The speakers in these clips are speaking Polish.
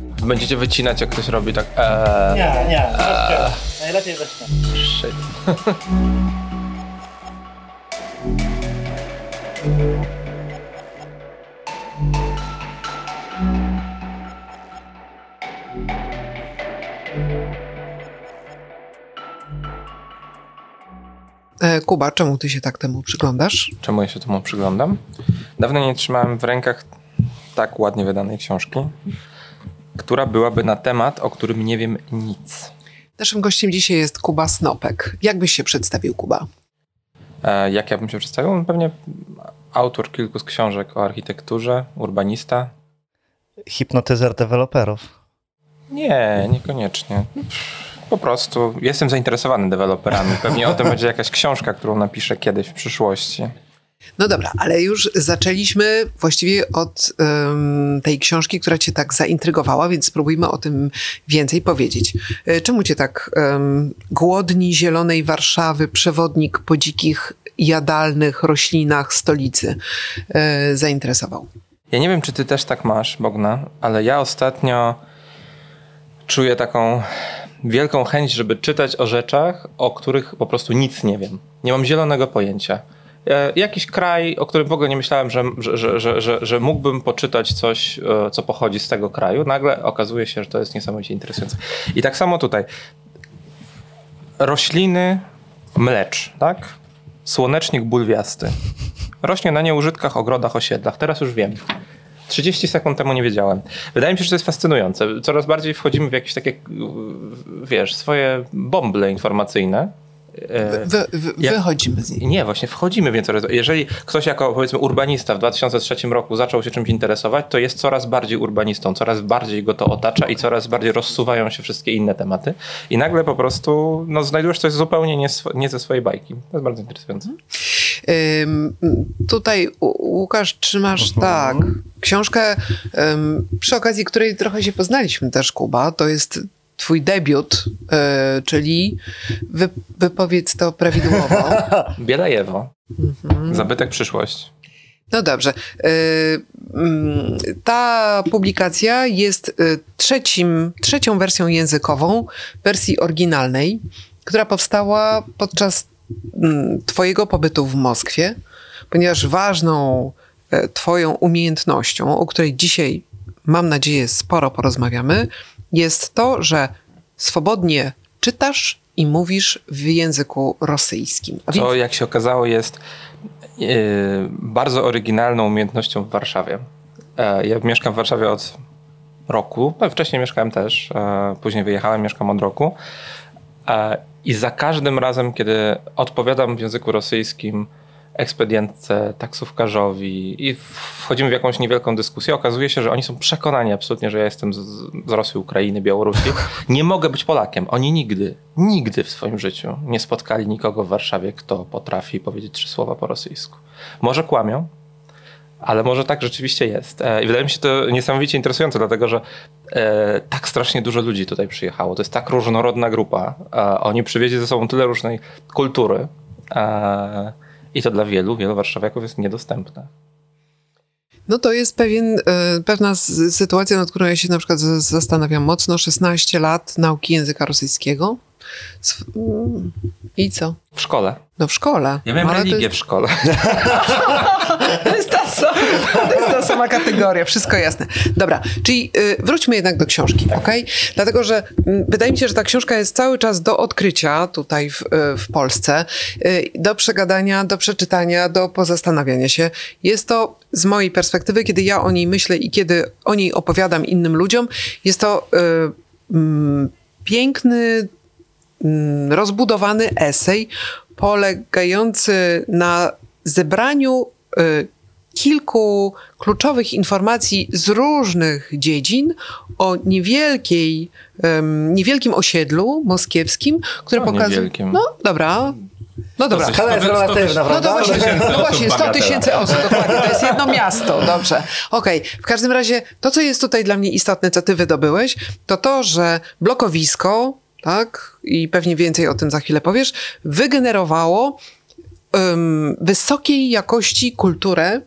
Będziecie wycinać, jak ktoś robi tak. Eee, Nie, nie, eee. najlepiej bez nie. shit. E, Kuba, czemu ty się tak temu przyglądasz? Czemu ja się temu przyglądam? Dawno nie trzymałem w rękach tak ładnie wydanej książki, która byłaby na temat, o którym nie wiem nic. Naszym gościem dzisiaj jest Kuba Snopek. Jak byś się przedstawił, Kuba? E, jak ja bym się przedstawił? No Pewnie autor kilku z książek o architekturze, urbanista. Hipnotyzer deweloperów. Nie, niekoniecznie. Po prostu jestem zainteresowany deweloperami. Pewnie o tym będzie jakaś książka, którą napiszę kiedyś w przyszłości. No dobra, ale już zaczęliśmy właściwie od em, tej książki, która cię tak zaintrygowała, więc spróbujmy o tym więcej powiedzieć. E, Czemu cię tak em, głodni zielonej Warszawy, przewodnik po dzikich, jadalnych roślinach stolicy e, zainteresował? Ja nie wiem, czy ty też tak masz, Bogna, ale ja ostatnio czuję taką wielką chęć, żeby czytać o rzeczach, o których po prostu nic nie wiem. Nie mam zielonego pojęcia. E, Jakiś kraj, o którym w ogóle nie myślałem, że, że, że, że, że, mógłbym poczytać coś, e, co pochodzi z tego kraju, nagle okazuje się, że to jest niesamowicie interesujące. I tak samo tutaj. Rośliny mlecz, tak? Słonecznik bulwiasty. Rośnie na nieużytkach, ogrodach, osiedlach. Teraz już wiem. 30 sekund temu nie wiedziałem. Wydaje mi się, że to jest fascynujące. Coraz bardziej wchodzimy w jakieś takie, wiesz, swoje bąble informacyjne. Wy, wy, Wychodzimy z niej. Nie, właśnie wchodzimy, więc coraz, jeżeli ktoś jako powiedzmy urbanista w 2003 roku zaczął się czymś interesować, to jest coraz bardziej urbanistą, coraz bardziej go to otacza i coraz bardziej rozsuwają się wszystkie inne tematy i nagle po prostu no, znajdujesz coś zupełnie nie, nie ze swojej bajki. To jest bardzo interesujące. Ym, Tutaj Łukasz trzymasz tak książkę, ym, przy okazji której trochę się poznaliśmy też, Kuba. To jest twój debiut, y, czyli wy, wypowiedz to prawidłowo. Bielajewo. Zabytek przyszłość. No dobrze. Y, mm, Ta publikacja jest y, trzecim, trzecią wersją językową wersji oryginalnej, która powstała podczas mm, Twojego pobytu w Moskwie, ponieważ ważną e, Twoją umiejętnością, o której dzisiaj mam nadzieję sporo porozmawiamy, jest to, że swobodnie czytasz i mówisz w języku rosyjskim. Więc To, jak się okazało, jest e, bardzo oryginalną umiejętnością w Warszawie. E, ja mieszkam w Warszawie od roku, no, wcześniej mieszkałem też, e, później wyjechałem, mieszkam od roku. E, I za każdym razem, kiedy odpowiadam w języku rosyjskim ekspedientce, taksówkarzowi i wchodzimy w jakąś niewielką dyskusję, okazuje się, że oni są przekonani absolutnie, że ja jestem z, z Rosji, Ukrainy, Białorusi. Nie mogę być Polakiem. Oni nigdy, nigdy w swoim życiu nie spotkali nikogo w Warszawie, kto potrafi powiedzieć trzy słowa po rosyjsku. Może kłamią, ale może tak rzeczywiście jest. E, I wydaje mi się to niesamowicie interesujące, dlatego że e, tak strasznie dużo ludzi tutaj przyjechało. To jest tak różnorodna grupa. E, oni przywieźli ze sobą tyle różnej kultury. E, I to dla wielu, wielu warszawiaków jest niedostępne. No to jest pewien, e, pewna sytuacja, nad którą ja się na przykład zastanawiam mocno. 16 lat nauki języka rosyjskiego. Mm, I co? W szkole. No w szkole. Ja miałem Ale to religię jest, w szkole. to, jest sama, to jest ta sama kategoria, wszystko jasne. Dobra, czyli y, wróćmy jednak do książki, okej? Dlatego, że mm, wydaje mi się, że ta książka jest cały czas do odkrycia tutaj w, y, w Polsce, y, do przegadania, do przeczytania, do pozastanawiania się. Jest to z mojej perspektywy, kiedy ja o niej myślę i kiedy o niej opowiadam innym ludziom, jest to y, mm, piękny, mm, rozbudowany esej polegający na zebraniu y, kilku kluczowych informacji z różnych dziedzin o niewielkiej, em, niewielkim osiedlu moskiewskim, które pokazuje. niewielkim. No dobra. No dobra. Skala jest relatywna, No to prawda? właśnie, tysięcy no właśnie 100 bagatela. tysięcy osób, dokładnie. To jest jedno miasto, dobrze. Okej, w każdym razie to, co jest tutaj dla mnie istotne, co ty wydobyłeś, to to, że blokowisko, tak, i pewnie więcej o tym za chwilę powiesz, wygenerowało em, wysokiej jakości kulturę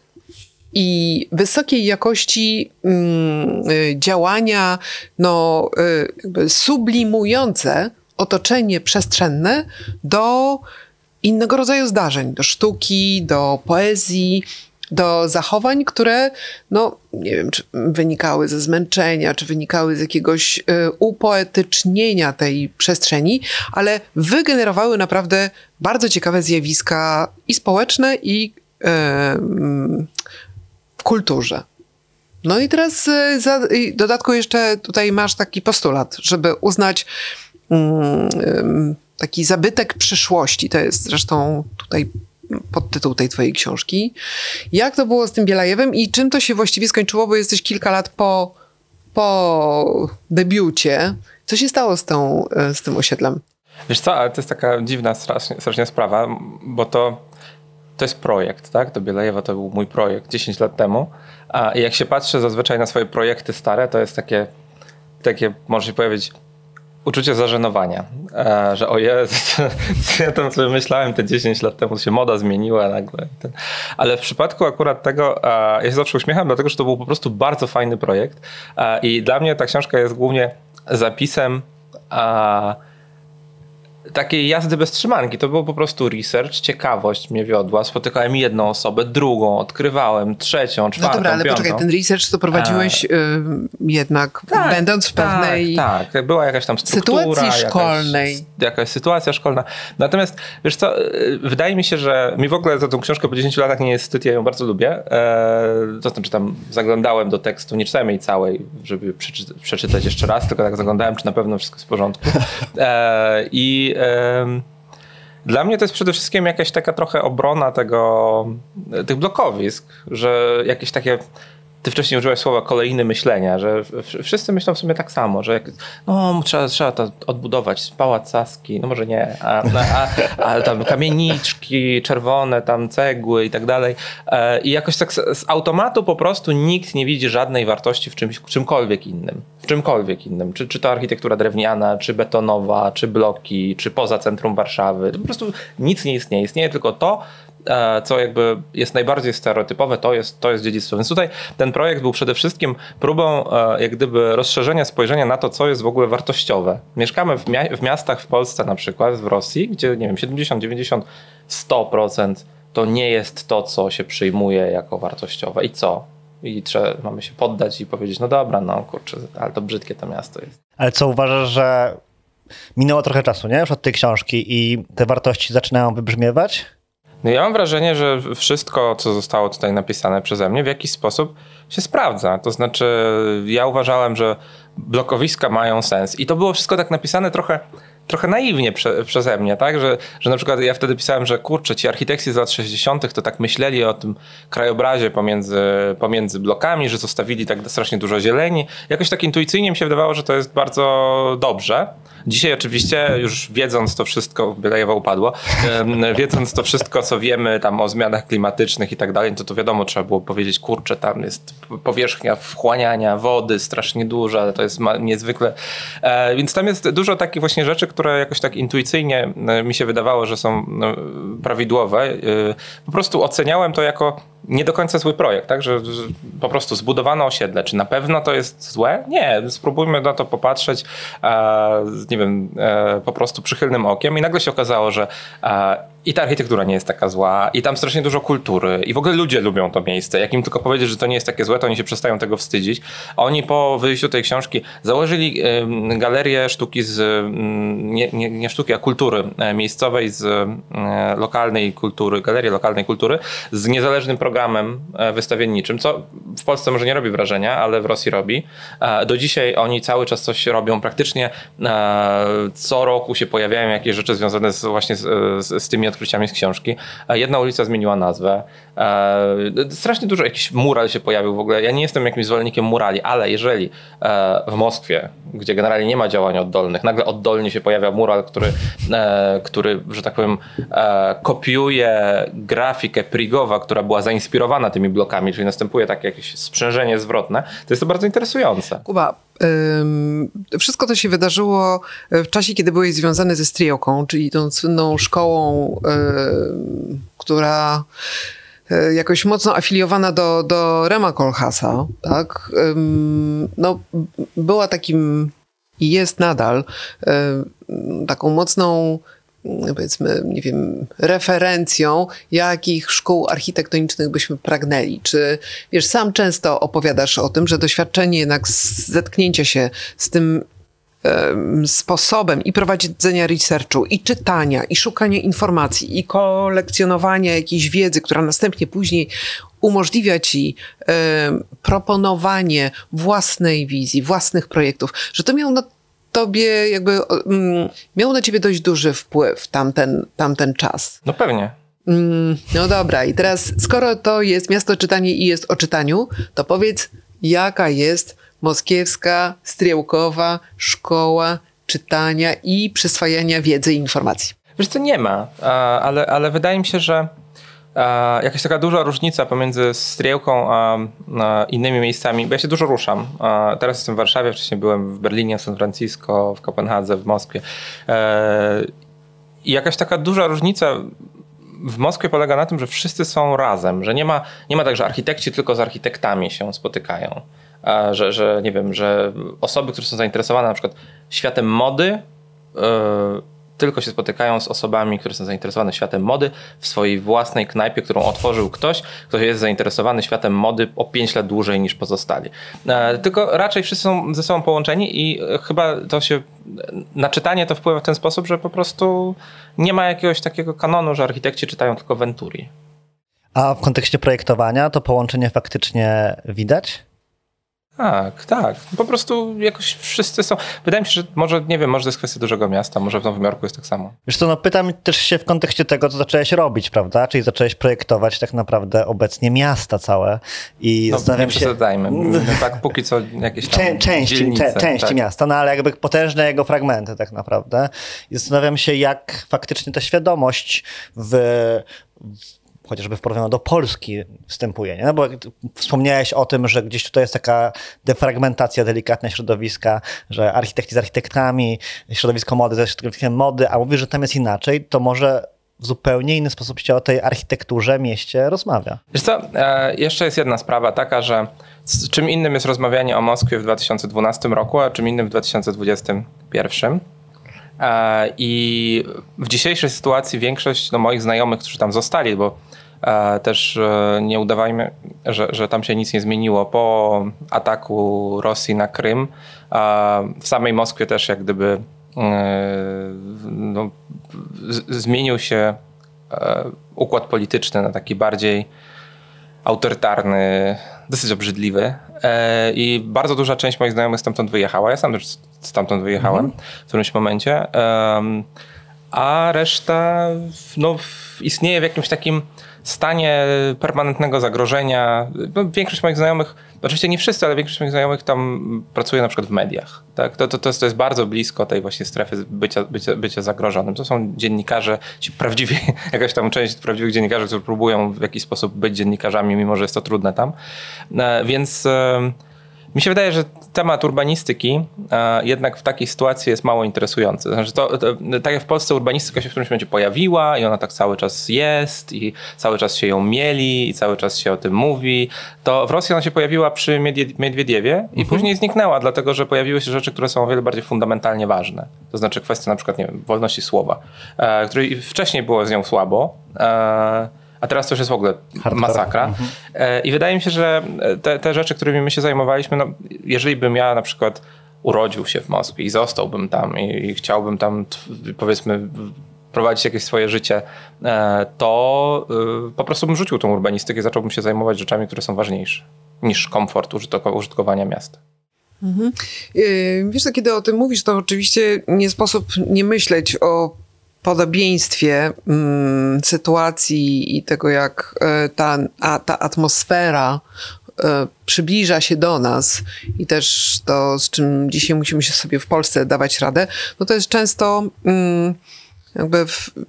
i wysokiej jakości mm, y, działania, no, y, sublimujące otoczenie przestrzenne do innego rodzaju zdarzeń, do sztuki, do poezji, do zachowań, które, no nie wiem, czy wynikały ze zmęczenia, czy wynikały z jakiegoś y, upoetycznienia tej przestrzeni, ale wygenerowały naprawdę bardzo ciekawe zjawiska i społeczne, i y, kulturze. No i teraz y, za, i dodatku jeszcze tutaj masz taki postulat, żeby uznać ym, taki zabytek przyszłości. To jest zresztą tutaj podtytuł tej twojej książki. Jak to było z tym Bielajewem i czym to się właściwie skończyło, bo jesteś kilka lat po, po debiucie. Co się stało z, tą, z tym osiedlem? Wiesz co, ale to jest taka dziwna strasznie, strasznie sprawa, bo to, to jest projekt, tak? To Bielajewa to był mój projekt 10 lat temu. A jak się patrzy zazwyczaj na swoje projekty stare, to jest takie, takie może się powiedzieć, uczucie zażenowania, e, że o Jezu, co ja tam sobie myślałem te 10 lat temu, się moda zmieniła nagle. Ale w przypadku akurat tego, e, ja się zawsze uśmiecham, dlatego że to był po prostu bardzo fajny projekt e, i dla mnie ta książka jest głównie zapisem takiej jazdy bez trzymanki. To był po prostu research, ciekawość mnie wiodła. Spotykałem jedną osobę, drugą, odkrywałem, trzecią, czwartą, No dobra, ale piątą. poczekaj, ten research to prowadziłeś y, jednak, Tak, będąc w pewnej... Tak, tak, była jakaś tam struktura. sytuacji szkolnej. Jakaś, jakaś sytuacja szkolna. Natomiast, wiesz co, y, wydaje mi się, że mi w ogóle za tą książkę po 10 latach nie jest wstyd, ja ją bardzo lubię. E, to znaczy tam zaglądałem do tekstu, nie czytałem jej całej, żeby przeczy przeczytać jeszcze raz, tylko tak zaglądałem, czy na pewno wszystko jest w porządku. E, I dla mnie to jest przede wszystkim jakaś taka trochę obrona tego, tych blokowisk, że jakieś takie ty wcześniej użyłeś słowa kolejny myślenia, że wszyscy myślą w sumie tak samo, że jak, no trzeba, trzeba to odbudować, pałac Saski, no może nie, a, a, a tam kamieniczki czerwone, tam cegły i tak dalej. E, I jakoś tak z automatu po prostu nikt nie widzi żadnej wartości w czymś, czymkolwiek innym. W czymkolwiek innym. Czy, czy to architektura drewniana, czy betonowa, czy bloki, czy poza centrum Warszawy. Po prostu nic nie istnieje. Istnieje tylko to, co jakby jest najbardziej stereotypowe, to jest, to jest dziedzictwo. Więc tutaj ten projekt był przede wszystkim próbą e, jak gdyby rozszerzenia spojrzenia na to, co jest w ogóle wartościowe. Mieszkamy w, mia w miastach w Polsce na przykład, w Rosji, gdzie nie wiem, 70, 90, 100% to nie jest to, co się przyjmuje jako wartościowe. I co? I trzeba, mamy się poddać i powiedzieć, no dobra, no kurczę, ale to brzydkie to miasto jest. Ale co uważasz, że minęło trochę czasu, nie? Już od tej książki i te wartości zaczynają wybrzmiewać? No ja mam wrażenie, że wszystko, co zostało tutaj napisane przeze mnie, w jakiś sposób się sprawdza. To znaczy, ja uważałem, że blokowiska mają sens. I to było wszystko tak napisane trochę trochę naiwnie prze, przeze mnie, tak? Że, że na przykład ja wtedy pisałem, że kurczę, ci architekci z lat 60. to tak myśleli o tym krajobrazie pomiędzy, pomiędzy blokami, że zostawili tak strasznie dużo zieleni. Jakoś tak intuicyjnie mi się wydawało, że to jest bardzo dobrze. Dzisiaj oczywiście już wiedząc to wszystko, Bielajewa upadło, wiedząc to wszystko, co wiemy tam o zmianach klimatycznych i tak dalej, to to wiadomo, trzeba było powiedzieć, kurczę, tam jest powierzchnia wchłaniania wody strasznie duża, to jest niezwykle... E, więc tam jest dużo takich właśnie rzeczy, które jakoś tak intuicyjnie e, mi się wydawało, że są no, prawidłowe. E, po prostu oceniałem to jako nie do końca zły projekt, tak? Że, że, po prostu zbudowano osiedle. Czy na pewno to jest złe? Nie. Spróbujmy na to popatrzeć, e, nie wiem, e, po prostu przychylnym okiem i nagle się okazało, że e, i ta architektura nie jest taka zła, i tam strasznie dużo kultury, i w ogóle ludzie lubią to miejsce. Jak im tylko powiedzieć, że to nie jest takie złe, to oni się przestają tego wstydzić. Oni po wyjściu tej książki założyli galerię sztuki z, nie, nie, nie sztuki, a kultury e, miejscowej, z e, lokalnej kultury, galerię lokalnej kultury, z niezależnym programem e, wystawienniczym, co w Polsce może nie robi wrażenia, ale w Rosji robi. Do dzisiaj oni cały czas coś robią. Praktycznie co roku się pojawiają jakieś rzeczy związane z, właśnie z, z, z tymi odkryciami z książki. Jedna ulica zmieniła nazwę. Strasznie dużo, jakiś mural się pojawił w ogóle. Ja nie jestem jakimś zwolennikiem murali, ale jeżeli w Moskwie, gdzie generalnie nie ma działań oddolnych, nagle oddolnie się pojawia mural, który, który że tak powiem, kopiuje grafikę Prigowa, która była zainspirowana tymi blokami, czyli następuje takie jakieś sprzężenie zwrotne, to jest to bardzo interesujące. Kuba, wszystko to się wydarzyło w czasie, kiedy byłeś związany ze Strioką, czyli tą słynną szkołą, która e, jakoś mocno afiliowana do, do Rema Kolhasa, tak? Ym, No, była takim i jest nadal ym, taką mocną powiedzmy, nie wiem, referencją, jakich szkół architektonicznych byśmy pragnęli. Czy, wiesz, sam często opowiadasz o tym, że doświadczenie jednak zetknięcia się z tym em, sposobem i prowadzenia researchu, i czytania, i szukania informacji, i kolekcjonowania jakiejś wiedzy, która następnie później umożliwia ci em, proponowanie własnej wizji, własnych projektów, że to miało na tobie jakby, mm, miało na ciebie dość duży wpływ tamten, tamten czas. No pewnie. Mm, no dobra, i teraz skoro to jest miasto czytanie i jest o czytaniu, to powiedz, jaka jest moskiewska, striełkowa szkoła czytania i przyswajania wiedzy i informacji? Wiesz co, nie ma, ale, ale wydaje mi się, że jakaś taka duża różnica pomiędzy Striełką a, a innymi miejscami, bo ja się dużo ruszam. A, teraz jestem w Warszawie, wcześniej byłem w Berlinie, San Francisco, w Kopenhadze, w Moskwie. E, I jakaś taka duża różnica w Moskwie polega na tym, że wszyscy są razem, że nie ma, nie ma tak, że architekci tylko z architektami się spotykają. Że, że nie wiem, że osoby, które są zainteresowane na przykład światem mody, tylko się spotykają z osobami, które są zainteresowane światem mody w swojej własnej knajpie, którą otworzył ktoś, kto jest zainteresowany światem mody o 5 lat dłużej niż pozostali. E, Tylko raczej wszyscy są ze sobą połączeni i e, chyba to się na czytanie to wpływa w ten sposób, że po prostu nie ma jakiegoś takiego kanonu, że architekci czytają tylko Venturi. A w kontekście projektowania to połączenie faktycznie widać? Tak, tak. Po prostu jakoś wszyscy są. Wydaje mi się, że może, nie wiem, może to jest kwestia dużego miasta, może w Nowym Jorku jest tak samo. Wiesz co, no pytam też się w kontekście tego, co zacząłeś robić, prawda? Czyli zacząłeś projektować tak naprawdę obecnie miasta całe i No, zastanawiam nie się... przesadzajmy. Tak, póki co jakieś tam Czę, części, dzielnice, czę, części tak. miasta, no ale jakby potężne jego fragmenty tak naprawdę. I zastanawiam się, jak faktycznie ta świadomość w, w chociażby w porównaniu do Polski wstępuje, nie? No bo wspomniałeś o tym, że gdzieś tutaj jest taka defragmentacja delikatna środowiska, że architekci z architektami, środowisko mody ze środowiskiem mody, a mówisz, że tam jest inaczej, to może w zupełnie inny sposób się o tej architekturze mieście rozmawia. Wiesz co, e, jeszcze jest jedna sprawa taka, że z czym innym jest rozmawianie o Moskwie w 2012 roku, a czym innym w 2021. E, I w dzisiejszej sytuacji większość no, moich znajomych, którzy tam zostali, bo też e, nie udawajmy, że, że tam się nic nie zmieniło po ataku Rosji na Krym. e, W samej Moskwie też jak gdyby e, no, zmienił się e, układ polityczny na taki bardziej autorytarny, dosyć obrzydliwy. E, I bardzo duża część moich znajomych stamtąd wyjechała. Ja sam też stamtąd wyjechałem w którymś momencie. A reszta no, istnieje w jakimś takim stanie permanentnego zagrożenia. No, większość moich znajomych, oczywiście nie wszyscy, ale większość moich znajomych tam pracuje na przykład w mediach. Tak? To, to, to, jest, to jest bardzo blisko tej właśnie strefy bycia, bycia, bycia zagrożonym. To są dziennikarze, ci prawdziwi, jakaś tam część prawdziwych dziennikarzy, którzy próbują w jakiś sposób być dziennikarzami, mimo że jest to trudne tam. E, Więc e, mi się wydaje, że temat urbanistyki e, jednak w takiej sytuacji jest mało interesujący. Znaczy to, to, tak jak w Polsce urbanistyka się w którymś momencie pojawiła i ona tak cały czas jest i cały czas się ją mieli i cały czas się o tym mówi, to w Rosji ona się pojawiła przy Miedwie- Miedwiediewie i później zniknęła, dlatego że pojawiły się rzeczy, które są o wiele bardziej fundamentalnie ważne. To znaczy kwestia na przykład nie wiem, wolności słowa, e, której wcześniej było z nią słabo, e, a teraz to już jest w ogóle Hardcore. masakra. E, I wydaje mi się, że te, te rzeczy, którymi my się zajmowaliśmy, no, jeżeli bym ja na przykład urodził się w Moskwie i zostałbym tam i, i chciałbym tam powiedzmy prowadzić jakieś swoje życie, e, to y, po prostu bym rzucił tą urbanistykę i zacząłbym się zajmować rzeczami, które są ważniejsze niż komfort użytko- użytkowania miasta. Yy, Wiesz, kiedy o tym mówisz, to oczywiście nie sposób nie myśleć o podobieństwie mm, sytuacji i tego, jak e, ta, a, ta atmosfera e, przybliża się do nas i też to, z czym dzisiaj musimy się sobie w Polsce dawać radę, no to jest często mm, jakby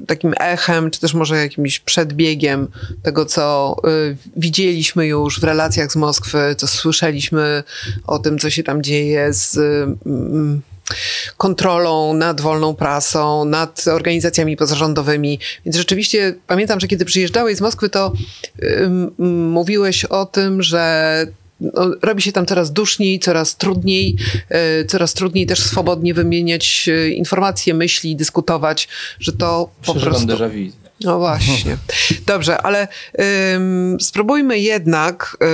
takim echem, czy też może jakimś przedbiegiem tego, co y, widzieliśmy już w relacjach z Moskwy, co słyszeliśmy o tym, co się tam dzieje z, mm, kontrolą nad wolną prasą, nad organizacjami pozarządowymi. Więc rzeczywiście pamiętam, że kiedy przyjeżdżałeś z Moskwy, to mówiłeś o tym, że no, robi się tam coraz duszniej, coraz trudniej, y, coraz trudniej też swobodnie wymieniać y, informacje, myśli, dyskutować, że to po Przeżywam prostu... No właśnie. Dobrze, ale spróbujmy jednak y,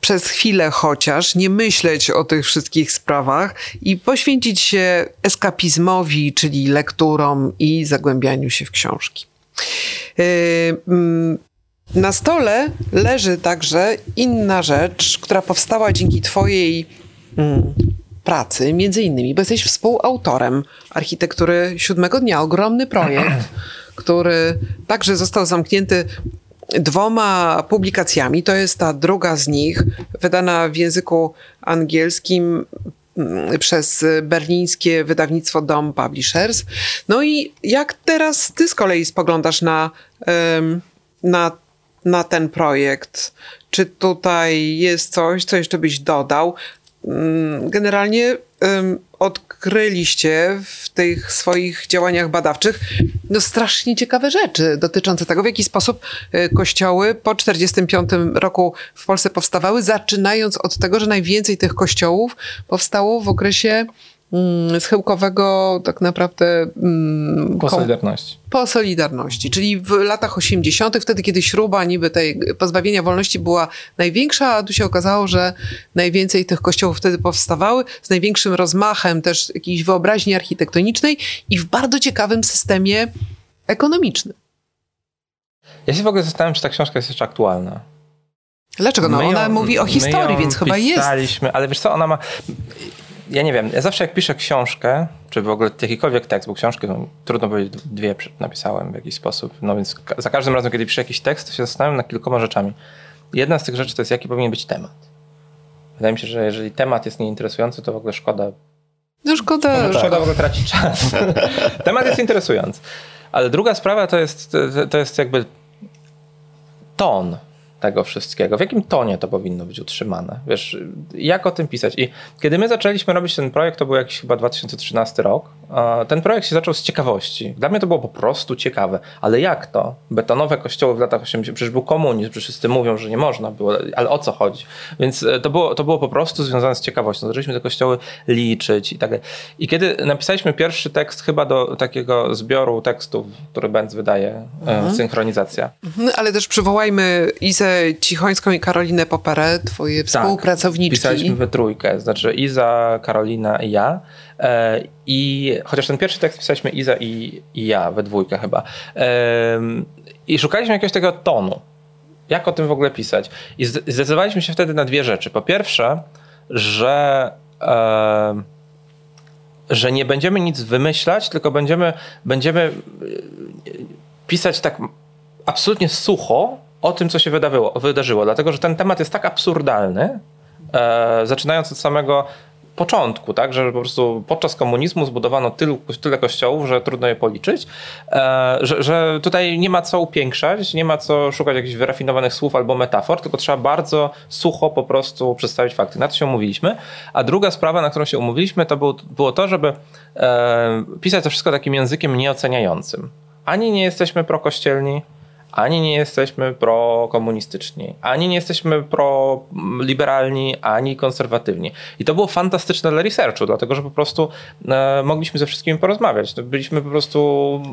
przez chwilę chociaż nie myśleć o tych wszystkich sprawach i poświęcić się eskapizmowi, czyli lekturom i zagłębianiu się w książki. Y, mm, na stole leży także inna rzecz, która powstała dzięki Twojej mm, pracy, między innymi, bo jesteś współautorem architektury siódmego dnia. Ogromny projekt, który także został zamknięty dwoma publikacjami. To jest ta druga z nich, wydana w języku angielskim mm, przez berlińskie wydawnictwo Dom Publishers. No i jak teraz ty z kolei spoglądasz na, na, na ten projekt? Czy tutaj jest coś, co jeszcze byś dodał? Mm, Generalnie odkryliście w tych swoich działaniach badawczych no strasznie ciekawe rzeczy dotyczące tego, w jaki sposób e, kościoły po 1945 roku w Polsce powstawały, zaczynając od tego, że najwięcej tych kościołów powstało w okresie schyłkowego tak naprawdę mm, Po Solidarności. po Solidarności, czyli w latach 80., wtedy, kiedy śruba niby tej pozbawienia wolności była największa, a tu się okazało, że najwięcej tych kościołów wtedy powstawały, z największym rozmachem też jakiejś wyobraźni architektonicznej i w bardzo ciekawym systemie ekonomicznym. Ja się w ogóle zastanawiam, czy ta książka jest jeszcze aktualna. Dlaczego? No, My ona ją- mówi o historii, więc chyba jest. Ale wiesz co, ona ma... Ja nie wiem, ja zawsze jak piszę książkę, czy w ogóle jakikolwiek tekst, bo książkę no, trudno powiedzieć, dwie napisałem w jakiś sposób, no więc za każdym razem, kiedy piszę jakiś tekst, to się zastanawiam nad kilkoma rzeczami. Jedna z tych rzeczy to jest, jaki powinien być temat. Wydaje mi się, że jeżeli temat jest nieinteresujący, to w ogóle szkoda No szkoda, no, że Szkoda w ogóle tracić czas. Temat jest interesujący. Ale druga sprawa to jest, to jest jakby ton tego wszystkiego. W jakim tonie to powinno być utrzymane? Wiesz, jak o tym pisać? I kiedy my zaczęliśmy robić ten projekt, to był jakiś chyba 2013 rok. Ten projekt się zaczął z ciekawości. Dla mnie to było po prostu ciekawe. Ale jak to? Betonowe kościoły w latach 80. Przecież był komunizm, przecież wszyscy mówią, że nie można było. Ale o co chodzi? Więc e, to było, to było po prostu związane z ciekawością. Zaczęliśmy te kościoły liczyć i tak. I kiedy napisaliśmy pierwszy tekst chyba do takiego zbioru tekstów, który Benz wydaje, e, synchronizacja. Mhm, Ale też przywołajmy Izę Cichońską i Karolinę Poperę, twoje współpracowniczki. Pisaliśmy we trójkę, znaczy Iza, Karolina i ja. E, I chociaż ten pierwszy tekst pisaliśmy Iza i, i ja, we dwójkę chyba. I szukaliśmy jakiegoś tego tonu. Jak o tym w ogóle pisać? I zde- zdecydowaliśmy się wtedy na dwie rzeczy. Po pierwsze, że. że nie będziemy nic wymyślać, tylko będziemy, będziemy e, pisać tak absolutnie sucho o tym, co się wydarzyło, wydarzyło. Dlatego, że ten temat jest tak absurdalny, e, zaczynając od samego początku, tak, że po prostu podczas komunizmu zbudowano tylu, tyle kościołów, że trudno je policzyć, e, że, że tutaj nie ma co upiększać, nie ma co szukać jakichś wyrafinowanych słów albo metafor, tylko trzeba bardzo sucho po prostu przedstawić fakty. Na to się umówiliśmy. A druga sprawa, na którą się umówiliśmy, to było, było to, żeby e, pisać to wszystko takim językiem nieoceniającym. Ani nie jesteśmy prokościelni, ani nie jesteśmy prokomunistyczni, ani nie jesteśmy proliberalni, ani konserwatywni. I to było fantastyczne dla researchu, dlatego że po prostu e, mogliśmy ze wszystkimi porozmawiać. To Byliśmy po prostu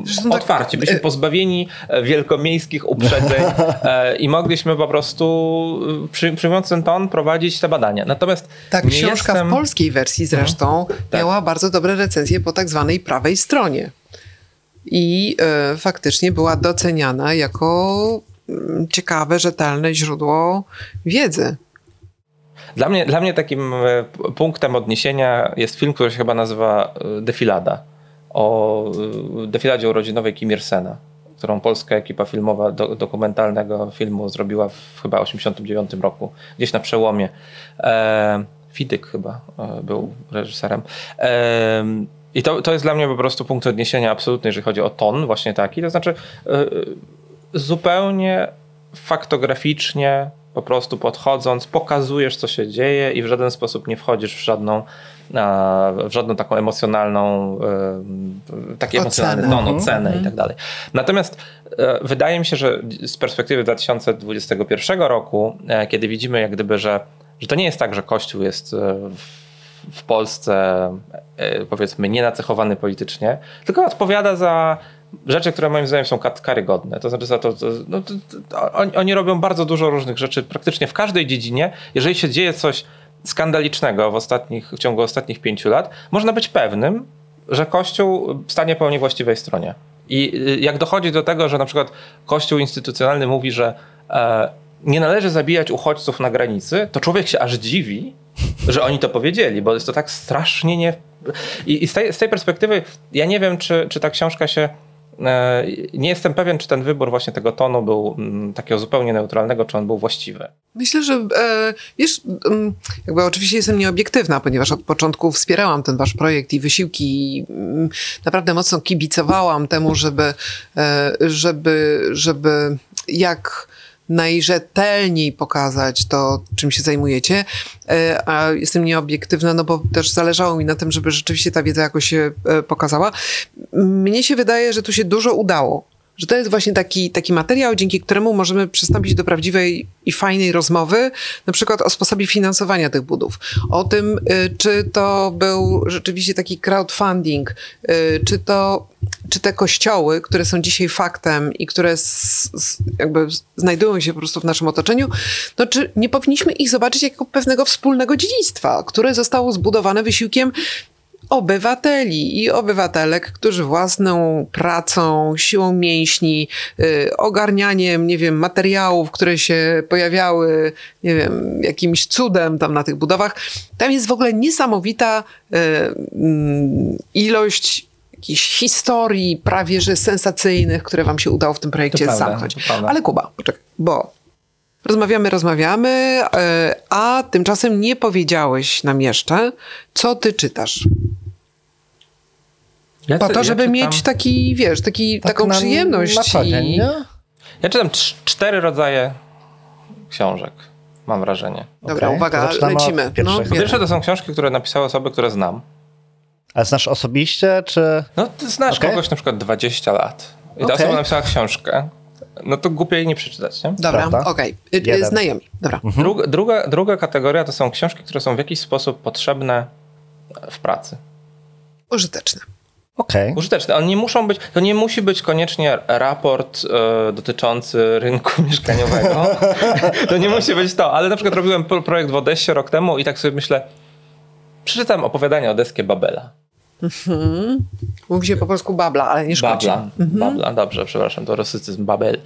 Zresztą tak- otwarci, byliśmy pozbawieni e, wielkomiejskich uprzedzeń e, i mogliśmy po prostu e, przy, przyjmując ten ton prowadzić te badania. Natomiast Ta książka jestem... Mhm. w polskiej wersji zresztą Tak. miała bardzo dobre recenzje po tak zwanej prawej stronie. I e, faktycznie była doceniana jako mm, ciekawe, rzetelne źródło wiedzy. Dla mnie, dla mnie takim e, punktem odniesienia jest film, który się chyba nazywa e, Defilada. O defiladzie urodzinowej Kim Ir-sena, którą polska ekipa filmowa do, dokumentalnego filmu zrobiła w chyba 89 roku, gdzieś na przełomie. E, Fidyk chyba był reżyserem. E, I to, to jest dla mnie po prostu punkt odniesienia absolutny, jeżeli chodzi o ton, właśnie taki. To znaczy e, zupełnie faktograficznie po prostu podchodząc, pokazujesz, co się dzieje i w żaden sposób nie wchodzisz w żadną, w żadną taką emocjonalną, e, taki emocjonalny ton, ocenę i tak dalej. Natomiast e, wydaje mi się, że z perspektywy 2021 roku, e, kiedy widzimy jak gdyby, że, że to nie jest tak, że Kościół jest e, w w Polsce e, powiedzmy nienacechowany politycznie, tylko odpowiada za rzeczy, które moim zdaniem są karygodne. To znaczy za to, to, no, to, to oni, oni robią bardzo dużo różnych rzeczy praktycznie w każdej dziedzinie. Jeżeli się dzieje coś skandalicznego w, ostatnich, w ciągu ostatnich pięciu lat, można być pewnym, że Kościół stanie po niewłaściwej stronie. I y, jak dochodzi do tego, że na przykład Kościół instytucjonalny mówi, że e, nie należy zabijać uchodźców na granicy, to człowiek się aż dziwi, że oni to powiedzieli, bo jest to tak strasznie nie. I, i z, tej, z tej perspektywy ja nie wiem, czy, czy ta książka się. E, nie jestem pewien, czy ten wybór właśnie tego tonu był mm, takiego zupełnie neutralnego, czy on był właściwy. Myślę, że e, wiesz, mm, jakby oczywiście jestem nieobiektywna, ponieważ od początku wspierałam ten wasz projekt i wysiłki i mm, naprawdę mocno kibicowałam temu, żeby, e, żeby, żeby jak najrzetelniej pokazać to, czym się zajmujecie, E, a jestem nieobiektywna, no bo też zależało mi na tym, żeby rzeczywiście ta wiedza jakoś się e, pokazała. Mnie się wydaje, że tu się dużo udało. Że to jest właśnie taki, taki materiał, dzięki któremu możemy przystąpić do prawdziwej i fajnej rozmowy, na przykład o sposobie finansowania tych budów. O tym, y, czy to był rzeczywiście taki crowdfunding, y, czy to, czy te kościoły, które są dzisiaj faktem i które s, s, jakby znajdują się po prostu w naszym otoczeniu, no czy nie powinniśmy ich zobaczyć jako pewnego wspólnego dziedzictwa, które zostało zbudowane wysiłkiem obywateli i obywatelek, którzy własną pracą, siłą mięśni, y, ogarnianiem, nie wiem, materiałów, które się pojawiały, nie wiem, jakimś cudem tam na tych budowach. Tam jest w ogóle niesamowita y, mm, ilość jakichś historii prawie że sensacyjnych, które wam się udało w tym projekcie prawda, zamknąć. Ale Kuba, poczekaj, bo rozmawiamy, rozmawiamy, e, a tymczasem nie powiedziałeś nam jeszcze, co ty czytasz. Ja, Po to, ja żeby czytam- mieć taki, wiesz, taki, Tak taką na- przyjemność. Na co dzień, i... Ja czytam cz- cztery rodzaje książek, mam wrażenie. Dobra, Okej, uwaga, lecimy. No, pierwsze to są książki, które napisały osoby, które znam. Ale znasz osobiście, czy... No ty znasz Okej. kogoś na przykład 20 lat i ta Okej. osoba napisała książkę, no to głupio jej nie przeczytać, nie? Dobra, okej. Y, y. Znajomi. Dobra. Druga, druga, druga kategoria to są książki, które są w jakiś sposób potrzebne w pracy. Użyteczne. Okej. Użyteczne. One nie muszą być, to nie musi być koniecznie raport e, dotyczący rynku mieszkaniowego. to nie musi być to, ale na przykład robiłem pro- projekt w Odessie rok temu i tak sobie myślę, przeczytam opowiadanie odeskie Babela. Mówi się po polsku babla, ale nie szkodzi. Babla, Babla, dobrze, przepraszam, to rosycyzm, Babel.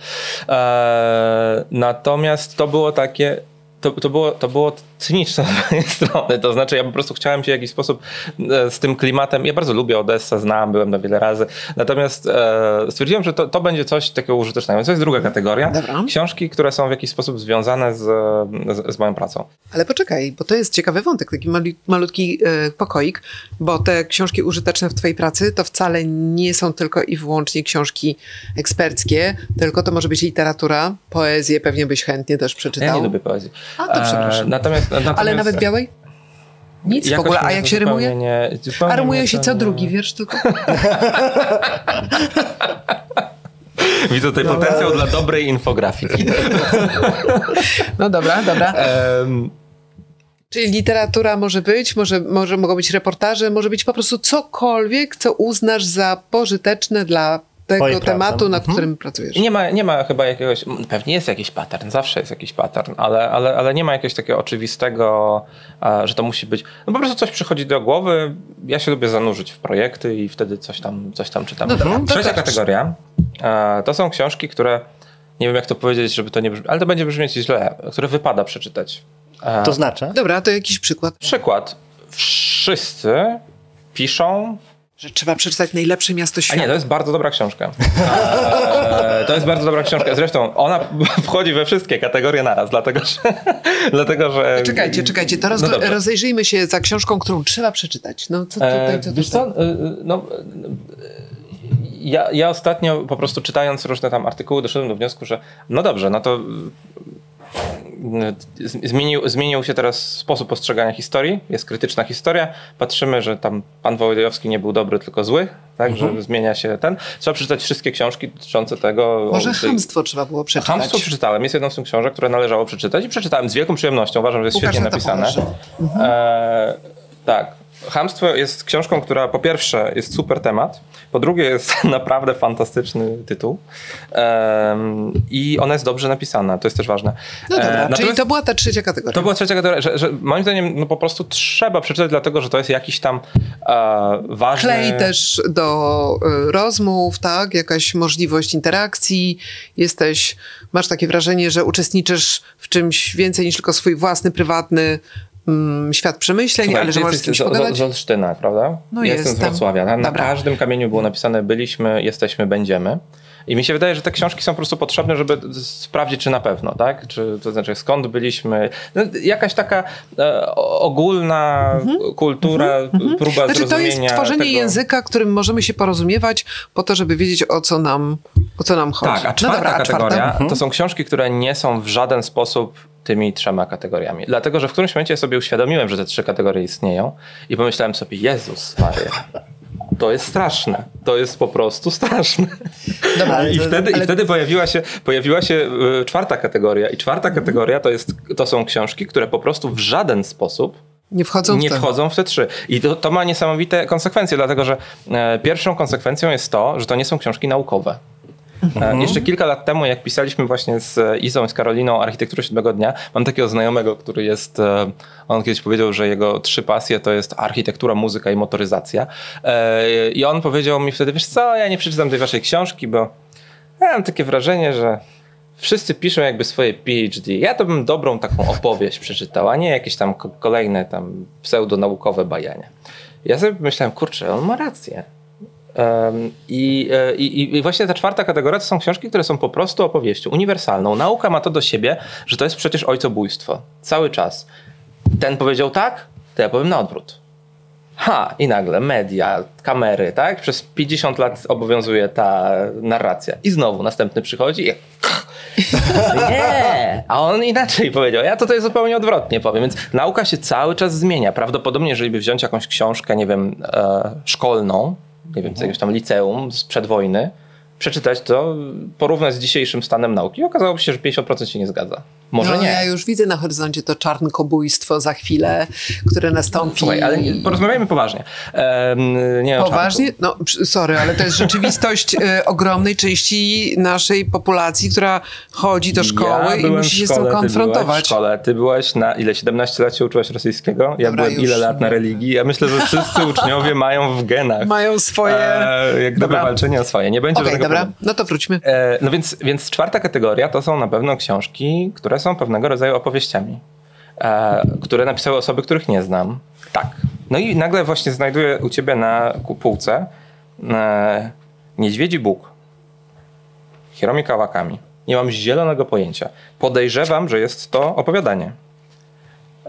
E, natomiast to było takie, to, to, było, to było cyniczne z mojej strony, to znaczy ja po prostu chciałem się w jakiś sposób e, z tym klimatem, ja bardzo lubię Odessa, znam, byłem na wiele razy, natomiast e, stwierdziłem, że to, to będzie coś takiego użytecznego, to jest druga kategoria. Dobra. Książki, które są w jakiś sposób związane z, z, z moją pracą. Ale poczekaj, bo to jest ciekawy wątek, taki mali, malutki e, pokoik, bo te książki użyteczne w twojej pracy to wcale nie są tylko i wyłącznie książki eksperckie, tylko to może być literatura, poezję pewnie byś chętnie też przeczytał. Ja nie lubię poezji. A, to przepraszam. natomiast, natomiast, Ale nawet białej? Nic w jakoś ogóle, a jak się rymuje? Nie, A rymuje się co nie- drugi wiersz tylko? Widzę tutaj potencjał dla dobrej infografiki. No dobra, dobra. Em, Czyli literatura może być, może, może mogą być reportaże, może być po prostu cokolwiek, co uznasz za pożyteczne dla tego tematu, nad Mhm. którym pracujesz. nie, ma, nie ma chyba jakiegoś, pewnie jest jakiś pattern, zawsze jest jakiś pattern, ale, ale, ale nie ma jakiegoś takiego oczywistego, e, że to musi być, no po prostu coś przychodzi do głowy, ja się lubię zanurzyć w projekty i wtedy coś tam, coś tam czytam. No to Trzecia kategoria e, to są książki, które, nie wiem jak to powiedzieć, żeby to nie brzmi, ale to będzie brzmieć źle, które wypada przeczytać. E, To znaczy? Dobra, to jakiś przykład, Przykład. Wszyscy piszą że trzeba przeczytać najlepsze miasto A świata. nie, to jest bardzo dobra książka. Eee, to jest bardzo dobra książka. Zresztą ona wchodzi we wszystkie kategorie naraz, dlatego że. dlatego, że Czekajcie, czekajcie, to roz, No rozejrzyjmy się za książką, którą trzeba przeczytać. No co tutaj, Eee, co tutaj? co? No, ja, ja ostatnio po prostu czytając różne tam artykuły doszedłem do wniosku, że no dobrze, no to zmienił, zmienił się teraz sposób postrzegania historii. Jest krytyczna historia. Patrzymy, że tam pan Wołodyjowski nie był dobry, tylko zły. Tak, że zmienia się ten. Trzeba przeczytać wszystkie książki dotyczące tego. Może o chamstwo trzeba było przeczytać. Hamstwo przeczytałem. Jest jedną z tych książek, które należało przeczytać i przeczytałem z wielką przyjemnością. Uważam, że jest Łukasz świetnie napisane. pomoże. E, tak. Hamstwo jest książką, która po pierwsze jest super temat, po drugie jest naprawdę fantastyczny tytuł Em, i ona jest dobrze napisana, to jest też ważne. No dobra, E, czyli to była ta trzecia kategoria. to była trzecia kategoria, że, że moim zdaniem no po prostu trzeba przeczytać, dlatego że to jest jakiś tam e, ważny... Klej też do y, rozmów, tak? Jakaś możliwość interakcji. Jesteś, masz takie wrażenie, że uczestniczysz w czymś więcej niż tylko swój własny, prywatny mm, świat przemyśleń, Słuchaj, ale że możesz z kimś pogadać. z Olsztyna, prawda? No ja jestem z. Wrocławia. Na, na każdym kamieniu było napisane byliśmy, jesteśmy, będziemy. I mi się wydaje, że te książki są po prostu potrzebne, żeby sprawdzić, czy na pewno, tak? Czy, to znaczy, skąd byliśmy. No, jakaś taka e, ogólna kultura, próba Mhm. Znaczy, to zrozumienia jest tworzenie tego. języka, którym możemy się porozumiewać po to, żeby wiedzieć, o co nam, o co nam chodzi. Tak, a no czwarta dobra, a kategoria czwarta? to są książki, które nie są w żaden sposób tymi trzema kategoriami. Dlatego, że w którymś momencie sobie uświadomiłem, że te trzy kategorie istnieją i pomyślałem sobie, Jezus Maria, to jest straszne. To jest po prostu straszne. Dobra, I to- wtedy, ale- i wtedy pojawiła się, pojawiła się y, czwarta kategoria. I czwarta kategoria to, jest, to są książki, które po prostu w żaden sposób Nie wchodzą nie w to. wchodzą w te trzy. I to, to ma niesamowite konsekwencje, dlatego że e, pierwszą konsekwencją jest to, że to nie są książki naukowe. E, Jeszcze kilka lat temu, jak pisaliśmy właśnie z Izą i z Karoliną Architekturę Siódmego Dnia, mam takiego znajomego, który jest, e, on kiedyś powiedział, że jego trzy pasje to jest architektura, muzyka i motoryzacja. E, I on powiedział mi wtedy, wiesz co, ja nie przeczytam tej waszej książki, bo ja mam takie wrażenie, że wszyscy piszą jakby swoje PhD. Ja to bym dobrą taką opowieść przeczytał, a nie jakieś tam ko- kolejne tam pseudonaukowe bajania. Ja sobie myślałem, kurczę, on ma rację. Em, I, e, i, I właśnie ta czwarta kategoria to są książki, które są po prostu opowieścią uniwersalną. Nauka ma to do siebie, że to jest przecież ojcobójstwo. Cały czas. Ten powiedział tak, to ja powiem na odwrót. Ha, i nagle media, kamery, tak? Przez 50 lat obowiązuje ta narracja. I znowu następny przychodzi i nie, a on inaczej powiedział. Ja to tutaj zupełnie odwrotnie powiem. Więc nauka się cały czas zmienia. Prawdopodobnie, jeżeli by wziąć jakąś książkę, nie wiem, e, szkolną, nie wiem, z jakiegoś tam liceum sprzed wojny, przeczytać to, porównać z dzisiejszym stanem nauki, okazałoby się, że 50% się nie zgadza. Może no, nie. Ja już widzę na horyzoncie to czarnkobójstwo za chwilę, które nastąpi. Słuchaj, ale porozmawiajmy poważnie. Nie Poważnie? No, sorry, ale to jest rzeczywistość e, ogromnej części naszej populacji, która chodzi do szkoły ja i musi się z tym Ty byłaś w konfrontować. szkole, ty byłaś na ile? 17 lat się uczyłaś rosyjskiego? Ja Dobra, byłem ile lat na religii? Ja myślę, że wszyscy uczniowie mają w genach. Mają swoje... E, jak gdyby walczenie o swoje. Nie będzie Okej, żadnego dobra, no to wróćmy. E, no więc, więc czwarta kategoria to są na pewno książki, które są pewnego rodzaju opowieściami, e, które napisały osoby, których nie znam. Tak. No i nagle właśnie znajduję u ciebie na półce e, Niedźwiedzi Bóg. Hiromi Kawakami. Nie mam zielonego pojęcia. Podejrzewam, że jest to opowiadanie.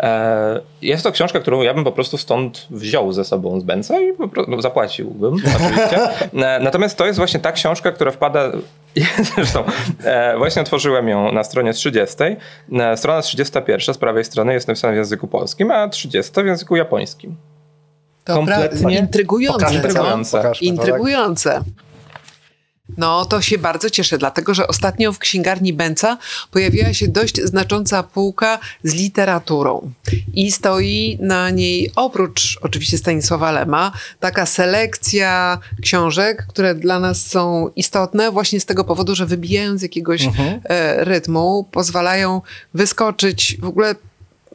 E, Jest to książka, którą ja bym po prostu stąd wziął ze sobą z Benca i po prostu no, zapłaciłbym oczywiście. E, Natomiast to jest właśnie ta książka, która wpada. Zresztą e, właśnie otworzyłem ją na stronie 30. E, Strona 31 z prawej strony jest napisana w języku polskim, a 30 w języku japońskim. Dobra, kompletnie intrygujące, Pokażmy, co? intrygujące. Pokażmy to, tak? No, to się bardzo cieszę, dlatego że ostatnio w księgarni Benca pojawiła się dość znacząca półka z literaturą. I stoi na niej, oprócz oczywiście Stanisława Lema, taka selekcja książek, które dla nas są istotne właśnie z tego powodu, że wybijają z jakiegoś e, rytmu, pozwalają wyskoczyć w ogóle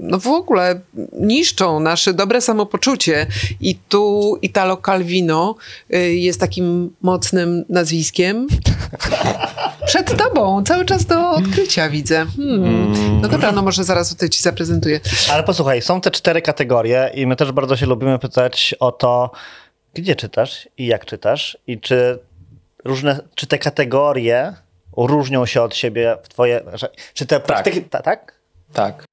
no w ogóle niszczą nasze dobre samopoczucie i tu Italo Calvino y, jest takim mocnym nazwiskiem. Przed tobą, cały czas do odkrycia widzę. Hmm. No dobra, no może zaraz tutaj ci zaprezentuję. Ale posłuchaj, są te cztery kategorie i my też bardzo się lubimy pytać o to, gdzie czytasz i jak czytasz i czy różne, czy te kategorie różnią się od siebie w twoje, czy te praktyki, ta, tak? Tak.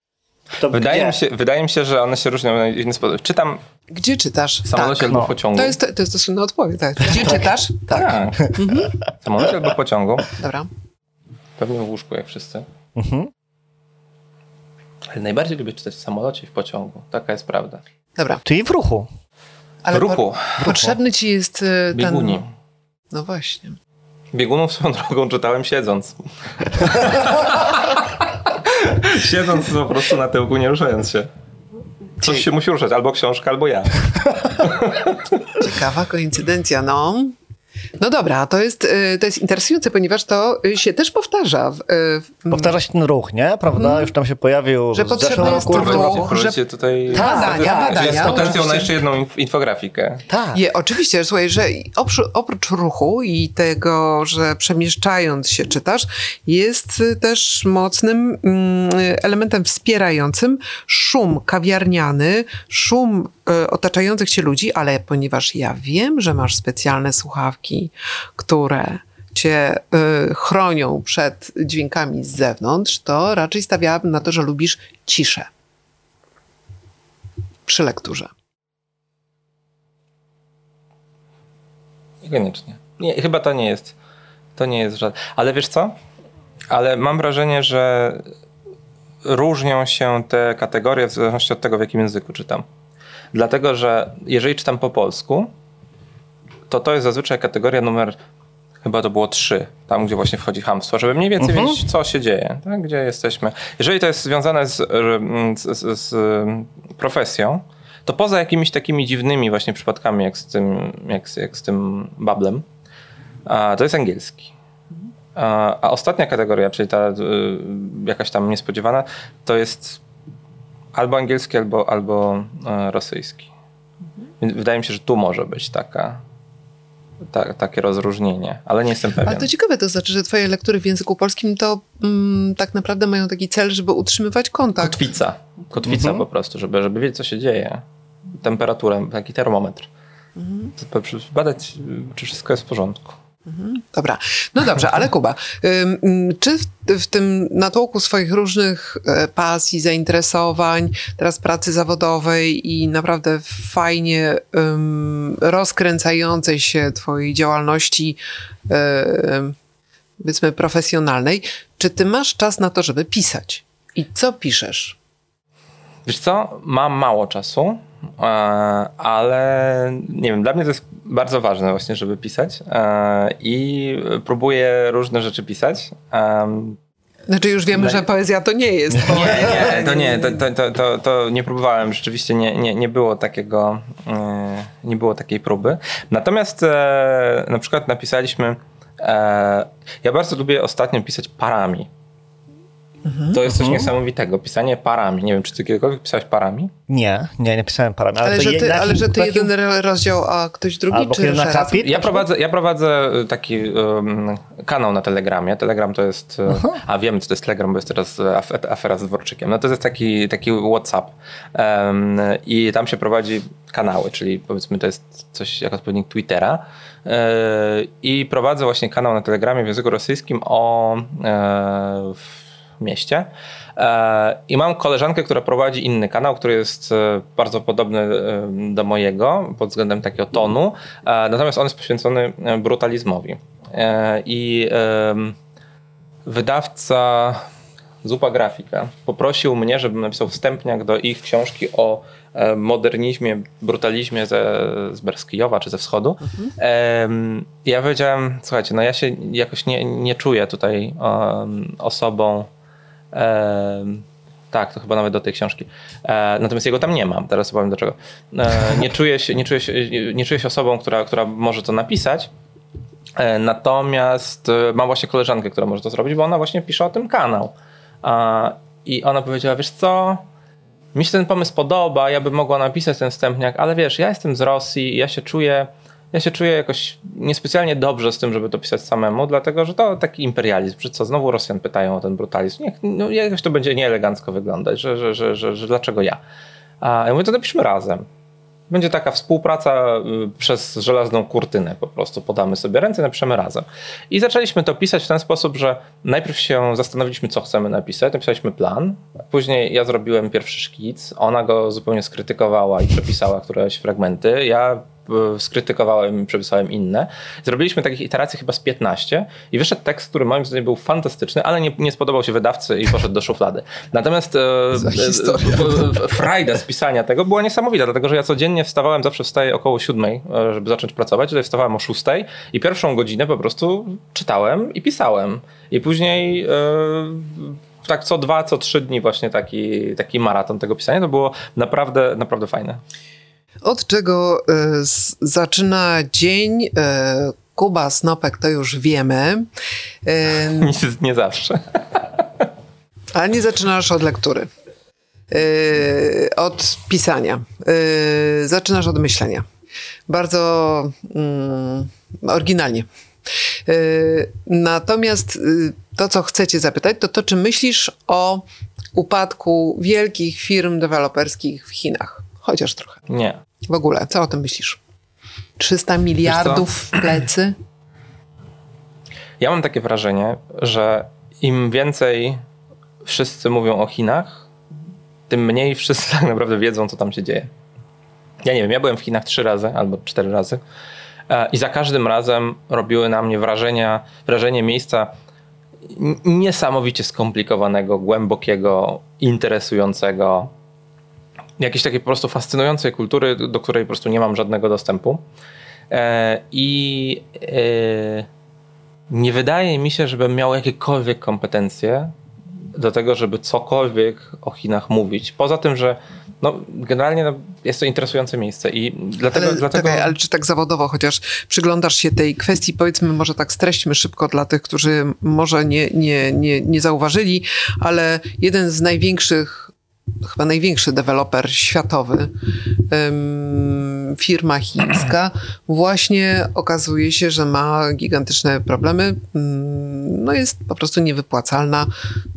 To Wydaje gdzie? mi, się, wydaje mi się, że one się różnią na inny sposób. Czytam Gdzie czytasz? w samolocie tak. albo no. w pociągu. To jest, to jest dosłowna odpowiedź. Tak. Gdzie czytasz? Tak. Tak. W samolocie albo w pociągu. Dobra. Pewnie w łóżku, jak wszyscy. Mhm. Ale najbardziej lubię czytać w samolocie i w pociągu. Taka jest prawda. Dobra. Czyli w ruchu. Ale w ruchu. Po, potrzebny ci jest y, ten... Bieguni. No właśnie. Biegunów swoją drogą czytałem siedząc. siedząc po prostu na tyłku, nie ruszając się. Coś się musi ruszać, albo książka, albo ja. Ciekawa koincydencja, no. No dobra, to jest, y, to jest interesujące, ponieważ to y, się też powtarza. W, y, w, Powtarza się ten ruch, nie? Prawda? Już tam się pojawił Że w zeszłym jest roku. w ruch. roku. że- tutaj... Badania, badania. Jest potencjał na jeszcze jedną inf- infografikę. Tak. Je, oczywiście, słuchaj, że oprócz, oprócz ruchu i tego, że przemieszczając się czytasz, jest też mocnym mm, elementem wspierającym szum kawiarniany, szum otaczających cię ludzi, ale ponieważ ja wiem, że masz specjalne słuchawki, które cię y, chronią przed dźwiękami z zewnątrz, to raczej stawiałabym na to, że lubisz ciszę przy lekturze. Niekoniecznie. Nie, chyba to nie jest. To nie jest żadne. Ale wiesz co? Ale mam wrażenie, że różnią się te kategorie w zależności od tego, w jakim języku czytam. Dlatego, że jeżeli czytam po polsku, to to jest zazwyczaj kategoria numer, chyba to było trzy, tam gdzie właśnie wchodzi hamstwo, żeby mniej więcej wiedzieć, co się dzieje, tak? gdzie jesteśmy. Jeżeli to jest związane z, z, z, z profesją, to poza jakimiś takimi dziwnymi właśnie przypadkami, jak z tym, jak, jak z tym bablem, to jest angielski. A, a ostatnia kategoria, czyli ta y, jakaś tam niespodziewana, to jest albo angielski, albo, albo e, rosyjski. Więc wydaje mi się, że tu może być taka, ta, takie rozróżnienie, ale nie jestem pewien. Ale to ciekawe, to znaczy, że twoje lektury w języku polskim to mm, tak naprawdę mają taki cel, żeby utrzymywać kontakt. Kotwica. Kotwica Mhm. po prostu, żeby, żeby wiedzieć, co się dzieje. Temperaturę, taki termometr. To Badać, y, czy wszystko jest w porządku. Dobra, no dobrze, ale Kuba, czy w, w tym natłoku swoich różnych e, pasji, zainteresowań, teraz pracy zawodowej i naprawdę fajnie ym, rozkręcającej się twojej działalności ym, powiedzmy profesjonalnej, czy ty masz czas na to, żeby pisać? I co piszesz? Wiesz co, mam mało czasu, ale nie wiem, dla mnie to jest bardzo ważne właśnie, żeby pisać i próbuję różne rzeczy pisać. Znaczy już wiemy, Dla- że poezja to nie jest. Nie, nie, to nie, to, to, to, to, to nie próbowałem, rzeczywiście nie, nie, nie było takiego, e, nie było takiej próby. Natomiast e, na przykład napisaliśmy, e, ja bardzo lubię ostatnio pisać parami. To jest coś niesamowitego, pisanie parami. Nie wiem, czy ty kiedykolwiek pisałeś parami? Nie, nie, nie pisałem parami. Ale, Ale, to że ty, na ale że ty na jeden rozdział, a ktoś drugi, Albo czy razem? akapit? Ja prowadzę, ja prowadzę taki um, kanał na Telegramie. Telegram to jest. e, A wiem, co to jest Telegram, bo jest teraz af- afera z Dworczykiem. No to jest taki, taki WhatsApp. Em, I tam się prowadzi kanały, czyli powiedzmy to jest coś jak odpowiednik Twittera. E, I prowadzę właśnie kanał na Telegramie w języku rosyjskim o w mieście. E, I mam koleżankę, która prowadzi inny kanał, który jest e, bardzo podobny e, do mojego pod względem takiego tonu, natomiast on jest poświęcony brutalizmowi. I wydawca Zupa Grafika poprosił mnie, żebym napisał wstępniak do ich książki o modernizmie, brutalizmie ze, z Berskijowa czy ze wschodu. Em, ja powiedziałem, słuchajcie, no ja się jakoś nie, nie czuję tutaj osobą, tak, to chyba nawet do tej książki. E, natomiast jego tam nie mam, teraz powiem dlaczego. E, nie, czuję się, nie, czuję się, nie czuję się osobą, która, która może to napisać. E, Natomiast e, mam właśnie koleżankę, która może to zrobić, bo ona właśnie pisze o tym kanał. I ona powiedziała, wiesz co, mi się ten pomysł podoba, ja bym mogła napisać ten wstępniak, ale wiesz, ja jestem z Rosji ja się czuję, ja się czuję jakoś niespecjalnie dobrze z tym, żeby to pisać samemu, dlatego, że to taki imperializm, że co, znowu Rosjan pytają o ten brutalizm, Niech, no, jakoś to będzie nieelegancko wyglądać, że, że, że, że, że dlaczego ja? A ja mówię, to napiszmy razem. Będzie taka współpraca y, przez żelazną kurtynę po prostu. Podamy sobie ręce, napiszemy razem. I zaczęliśmy to pisać w ten sposób, że najpierw się zastanowiliśmy, co chcemy napisać. Napisaliśmy plan. Później ja zrobiłem pierwszy szkic. Ona go zupełnie skrytykowała i przepisała któreś fragmenty. Ja skrytykowałem i przepisałem inne. Zrobiliśmy takich iteracji chyba z 15 i wyszedł tekst, który moim zdaniem był fantastyczny, ale nie, nie spodobał się wydawcy i poszedł do szuflady. Natomiast e, e, frajda z pisania tego była niesamowita, dlatego że ja codziennie wstawałem, zawsze wstaję około siódmej, e, żeby zacząć pracować. Tutaj wstawałem o szóstej i pierwszą godzinę po prostu czytałem i pisałem. I później e, tak co dwa, co trzy dni właśnie taki, taki maraton tego pisania. To było naprawdę, naprawdę fajne. Od czego e, z, zaczyna dzień e, Kuba Snopek, to już wiemy. E, Nie, zawsze. ale nie zaczynasz od lektury. Od pisania. Zaczynasz od myślenia. Bardzo mm, oryginalnie. Natomiast y, to, co chcecie zapytać, to to, czy myślisz o upadku wielkich firm deweloperskich w Chinach? Chociaż trochę. Nie. W ogóle, co o tym myślisz? 300 miliardów w plecy? Ja mam takie wrażenie, że im więcej wszyscy mówią o Chinach, tym mniej wszyscy tak naprawdę wiedzą, co tam się dzieje. Ja nie wiem, ja byłem w Chinach trzy razy albo cztery razy e, i za każdym razem robiły na mnie wrażenia, wrażenie miejsca niesamowicie skomplikowanego, głębokiego, interesującego, jakiejś takiej po prostu fascynującej kultury, do której po prostu nie mam żadnego dostępu. E, I e, nie wydaje mi się, żebym miał jakiekolwiek kompetencje do tego, żeby cokolwiek o Chinach mówić. Poza tym, że no, generalnie no, jest to interesujące miejsce i dlatego... Ale, dlatego... czekaj, ale czy tak zawodowo chociaż przyglądasz się tej kwestii, powiedzmy może tak streśćmy szybko dla tych, którzy może nie, nie, nie, nie zauważyli, ale jeden z największych, chyba największy deweloper światowy, firma chińska, właśnie okazuje się, że ma gigantyczne problemy. Mm, No jest po prostu niewypłacalna.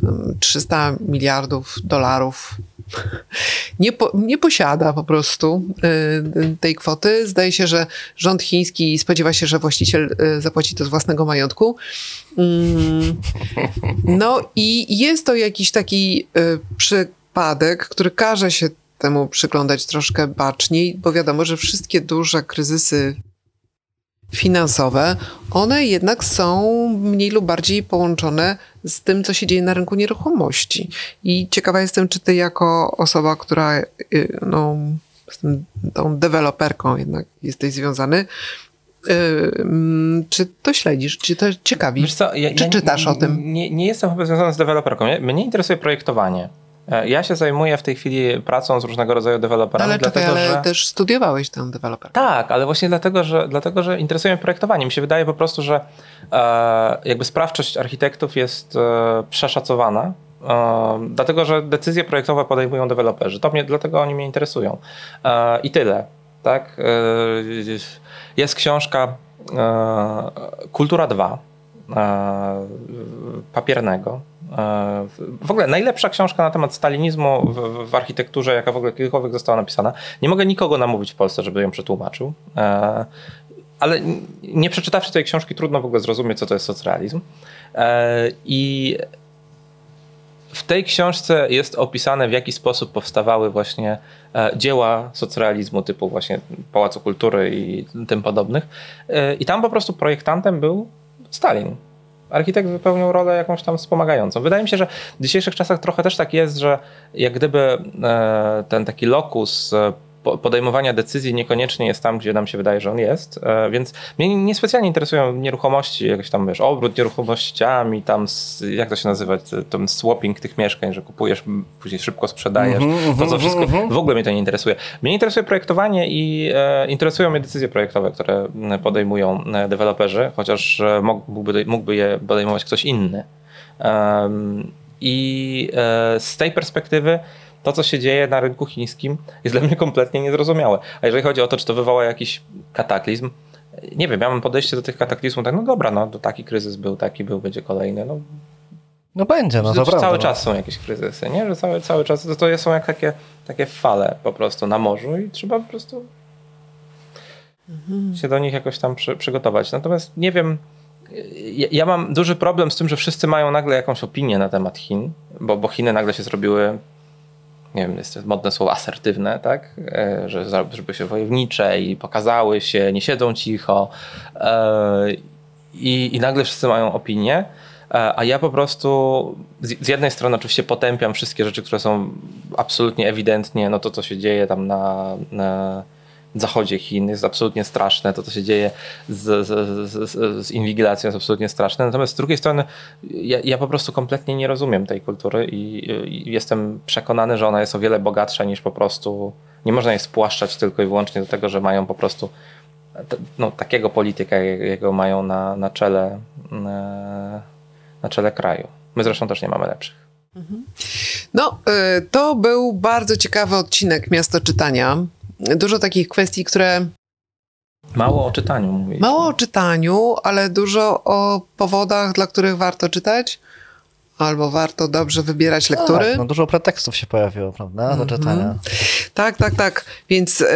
Em, 300 miliardów dolarów nie, po, nie posiada po prostu tej kwoty. Zdaje się, że rząd chiński spodziewa się, że właściciel y, zapłaci to z własnego majątku. Mm, No i jest to jakiś taki y, przypadek, który każe się temu przyglądać troszkę baczniej, bo wiadomo, że wszystkie duże kryzysy finansowe, one jednak są mniej lub bardziej połączone z tym, co się dzieje na rynku nieruchomości. I ciekawa jestem, czy ty jako osoba, która y, no, z tym, tą deweloperką jednak jesteś związany, y, mm, czy to śledzisz, czy to ciekawi? Wiesz co, ja, czy ja czytasz o tym? Nie, nie jestem chyba związany z deweloperką. Mnie interesuje projektowanie. E, Ja się zajmuję w tej chwili pracą z różnego rodzaju deweloperami, Ale czekaj, dlatego ale że... też studiowałeś tę deweloperkę. Tak, ale właśnie dlatego, że, dlatego, że interesuje mnie projektowanie. Mi się wydaje po prostu, że e, jakby sprawczość architektów jest e, przeszacowana. E, dlatego, że decyzje projektowe podejmują deweloperzy. To mnie, dlatego oni mnie interesują. E, I tyle. Tak? E, jest książka Kultura 2 e, papiernego. E, W ogóle najlepsza książka na temat stalinizmu w, w architekturze, jaka w ogóle kiedykolwiek została napisana. Nie mogę nikogo namówić w Polsce, żeby ją przetłumaczył. E, Ale nie przeczytawszy tej książki, trudno w ogóle zrozumieć, co to jest socrealizm. E, I w tej książce jest opisane, w jaki sposób powstawały właśnie dzieła socrealizmu typu właśnie Pałacu Kultury i tym podobnych. I tam po prostu projektantem był Stalin. Architekt wypełniał rolę jakąś tam wspomagającą. Wydaje mi się, że w dzisiejszych czasach trochę też tak jest, że jak gdyby e, ten taki lokus e, podejmowania decyzji niekoniecznie jest tam, gdzie nam się wydaje, że on jest, e, więc mnie niespecjalnie interesują nieruchomości, jakiś tam, wiesz, obrót nieruchomościami, tam, jak to się nazywa, t- ten swapping tych mieszkań, że kupujesz, później szybko sprzedajesz, to co wszystko, w ogóle mnie to nie interesuje. Mnie interesuje projektowanie i e, interesują mnie decyzje projektowe, które podejmują e, deweloperzy, chociaż e, mógłby, mógłby je podejmować ktoś inny. Em, I e, z tej perspektywy to, co się dzieje na rynku chińskim, jest dla mnie kompletnie niezrozumiałe. A jeżeli chodzi o to, czy to wywoła jakiś kataklizm, nie wiem, ja mam podejście do tych kataklizmów tak, no dobra, no to taki kryzys był, taki był, będzie kolejny. No, No będzie, no to prawda. cały no. czas są jakieś kryzysy, nie? Że cały, cały czas to, to są jak takie, takie fale po prostu na morzu i trzeba po prostu się do nich jakoś tam przy, przygotować. Natomiast nie wiem, ja, ja mam duży problem z tym, że wszyscy mają nagle jakąś opinię na temat Chin, bo, bo Chiny nagle się zrobiły nie wiem, jest modne słowo asertywne, tak? E, Że żeby się wojownicze i pokazały się, nie siedzą cicho. E, I, i nagle wszyscy mają opinię. E, A ja po prostu z z jednej strony oczywiście potępiam wszystkie rzeczy, które są absolutnie ewidentnie, no to co się dzieje tam na, na zachodzie Chin jest absolutnie straszne, to co się dzieje z, z, z, z inwigilacją jest absolutnie straszne. Natomiast z drugiej strony ja, ja po prostu kompletnie nie rozumiem tej kultury i, i jestem przekonany, że ona jest o wiele bogatsza niż po prostu, nie można jej spłaszczać tylko i wyłącznie do tego, że mają po prostu no, takiego polityka, jakiego mają na, na czele na, na czele kraju. My zresztą też nie mamy lepszych. No, y, to był bardzo ciekawy odcinek Miasto Czytania. Dużo takich kwestii, które Mało o czytaniu mówić. mało o czytaniu, ale dużo o powodach, dla których warto czytać, albo warto dobrze wybierać lektury. Tak, no dużo pretekstów się pojawiło, prawda, do czytania. Tak, tak, tak. Więc y,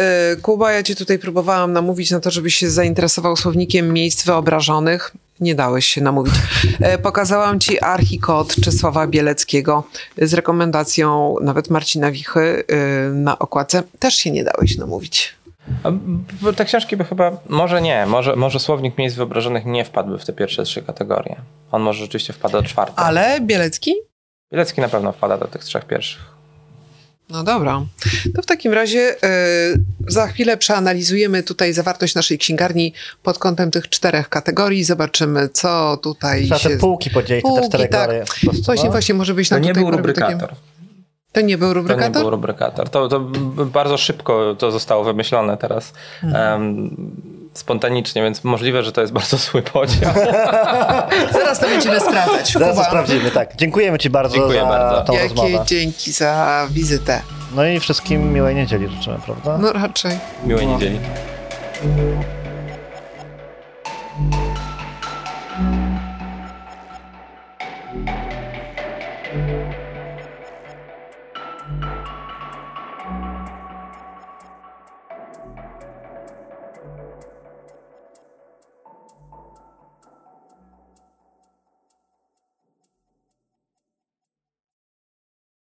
Kuba, ja ci tutaj próbowałam namówić na to, żebyś się zainteresował słownikiem miejsc wyobrażonych. Nie dałeś się namówić. E, pokazałam ci archikod Czesława Bieleckiego z rekomendacją nawet Marcina Wichy y, na okładce. Też się nie dałeś namówić. Te książki by chyba, może nie, może, może słownik miejsc wyobrażonych nie wpadłby w te pierwsze trzy kategorie. On może rzeczywiście wpada do czwartej. Ale Bielecki? Bielecki na pewno wpada do tych trzech pierwszych. No dobra. To w takim razie y, za chwilę przeanalizujemy tutaj zawartość naszej księgarni pod kątem tych czterech kategorii. Zobaczymy, co tutaj Trzeba się... te półki podzielić na te Półki, cztery tak. prostu, Właśnie, no. właśnie, może być To nie był rubrykator. To nie był To nie rubrykator? był rubrykator. To, to bardzo szybko to zostało wymyślone teraz. Mhm. em, spontanicznie, więc możliwe, że to jest bardzo zły podział. Zaraz to będziemy sprawdzać. Zaraz to sprawdzimy, tak. Dziękujemy Ci bardzo Dziękuję za bardzo. tą Jakie rozmowę. dzięki za wizytę. No i wszystkim miłej niedzieli życzymy, prawda? No raczej. Miłej niedzieli.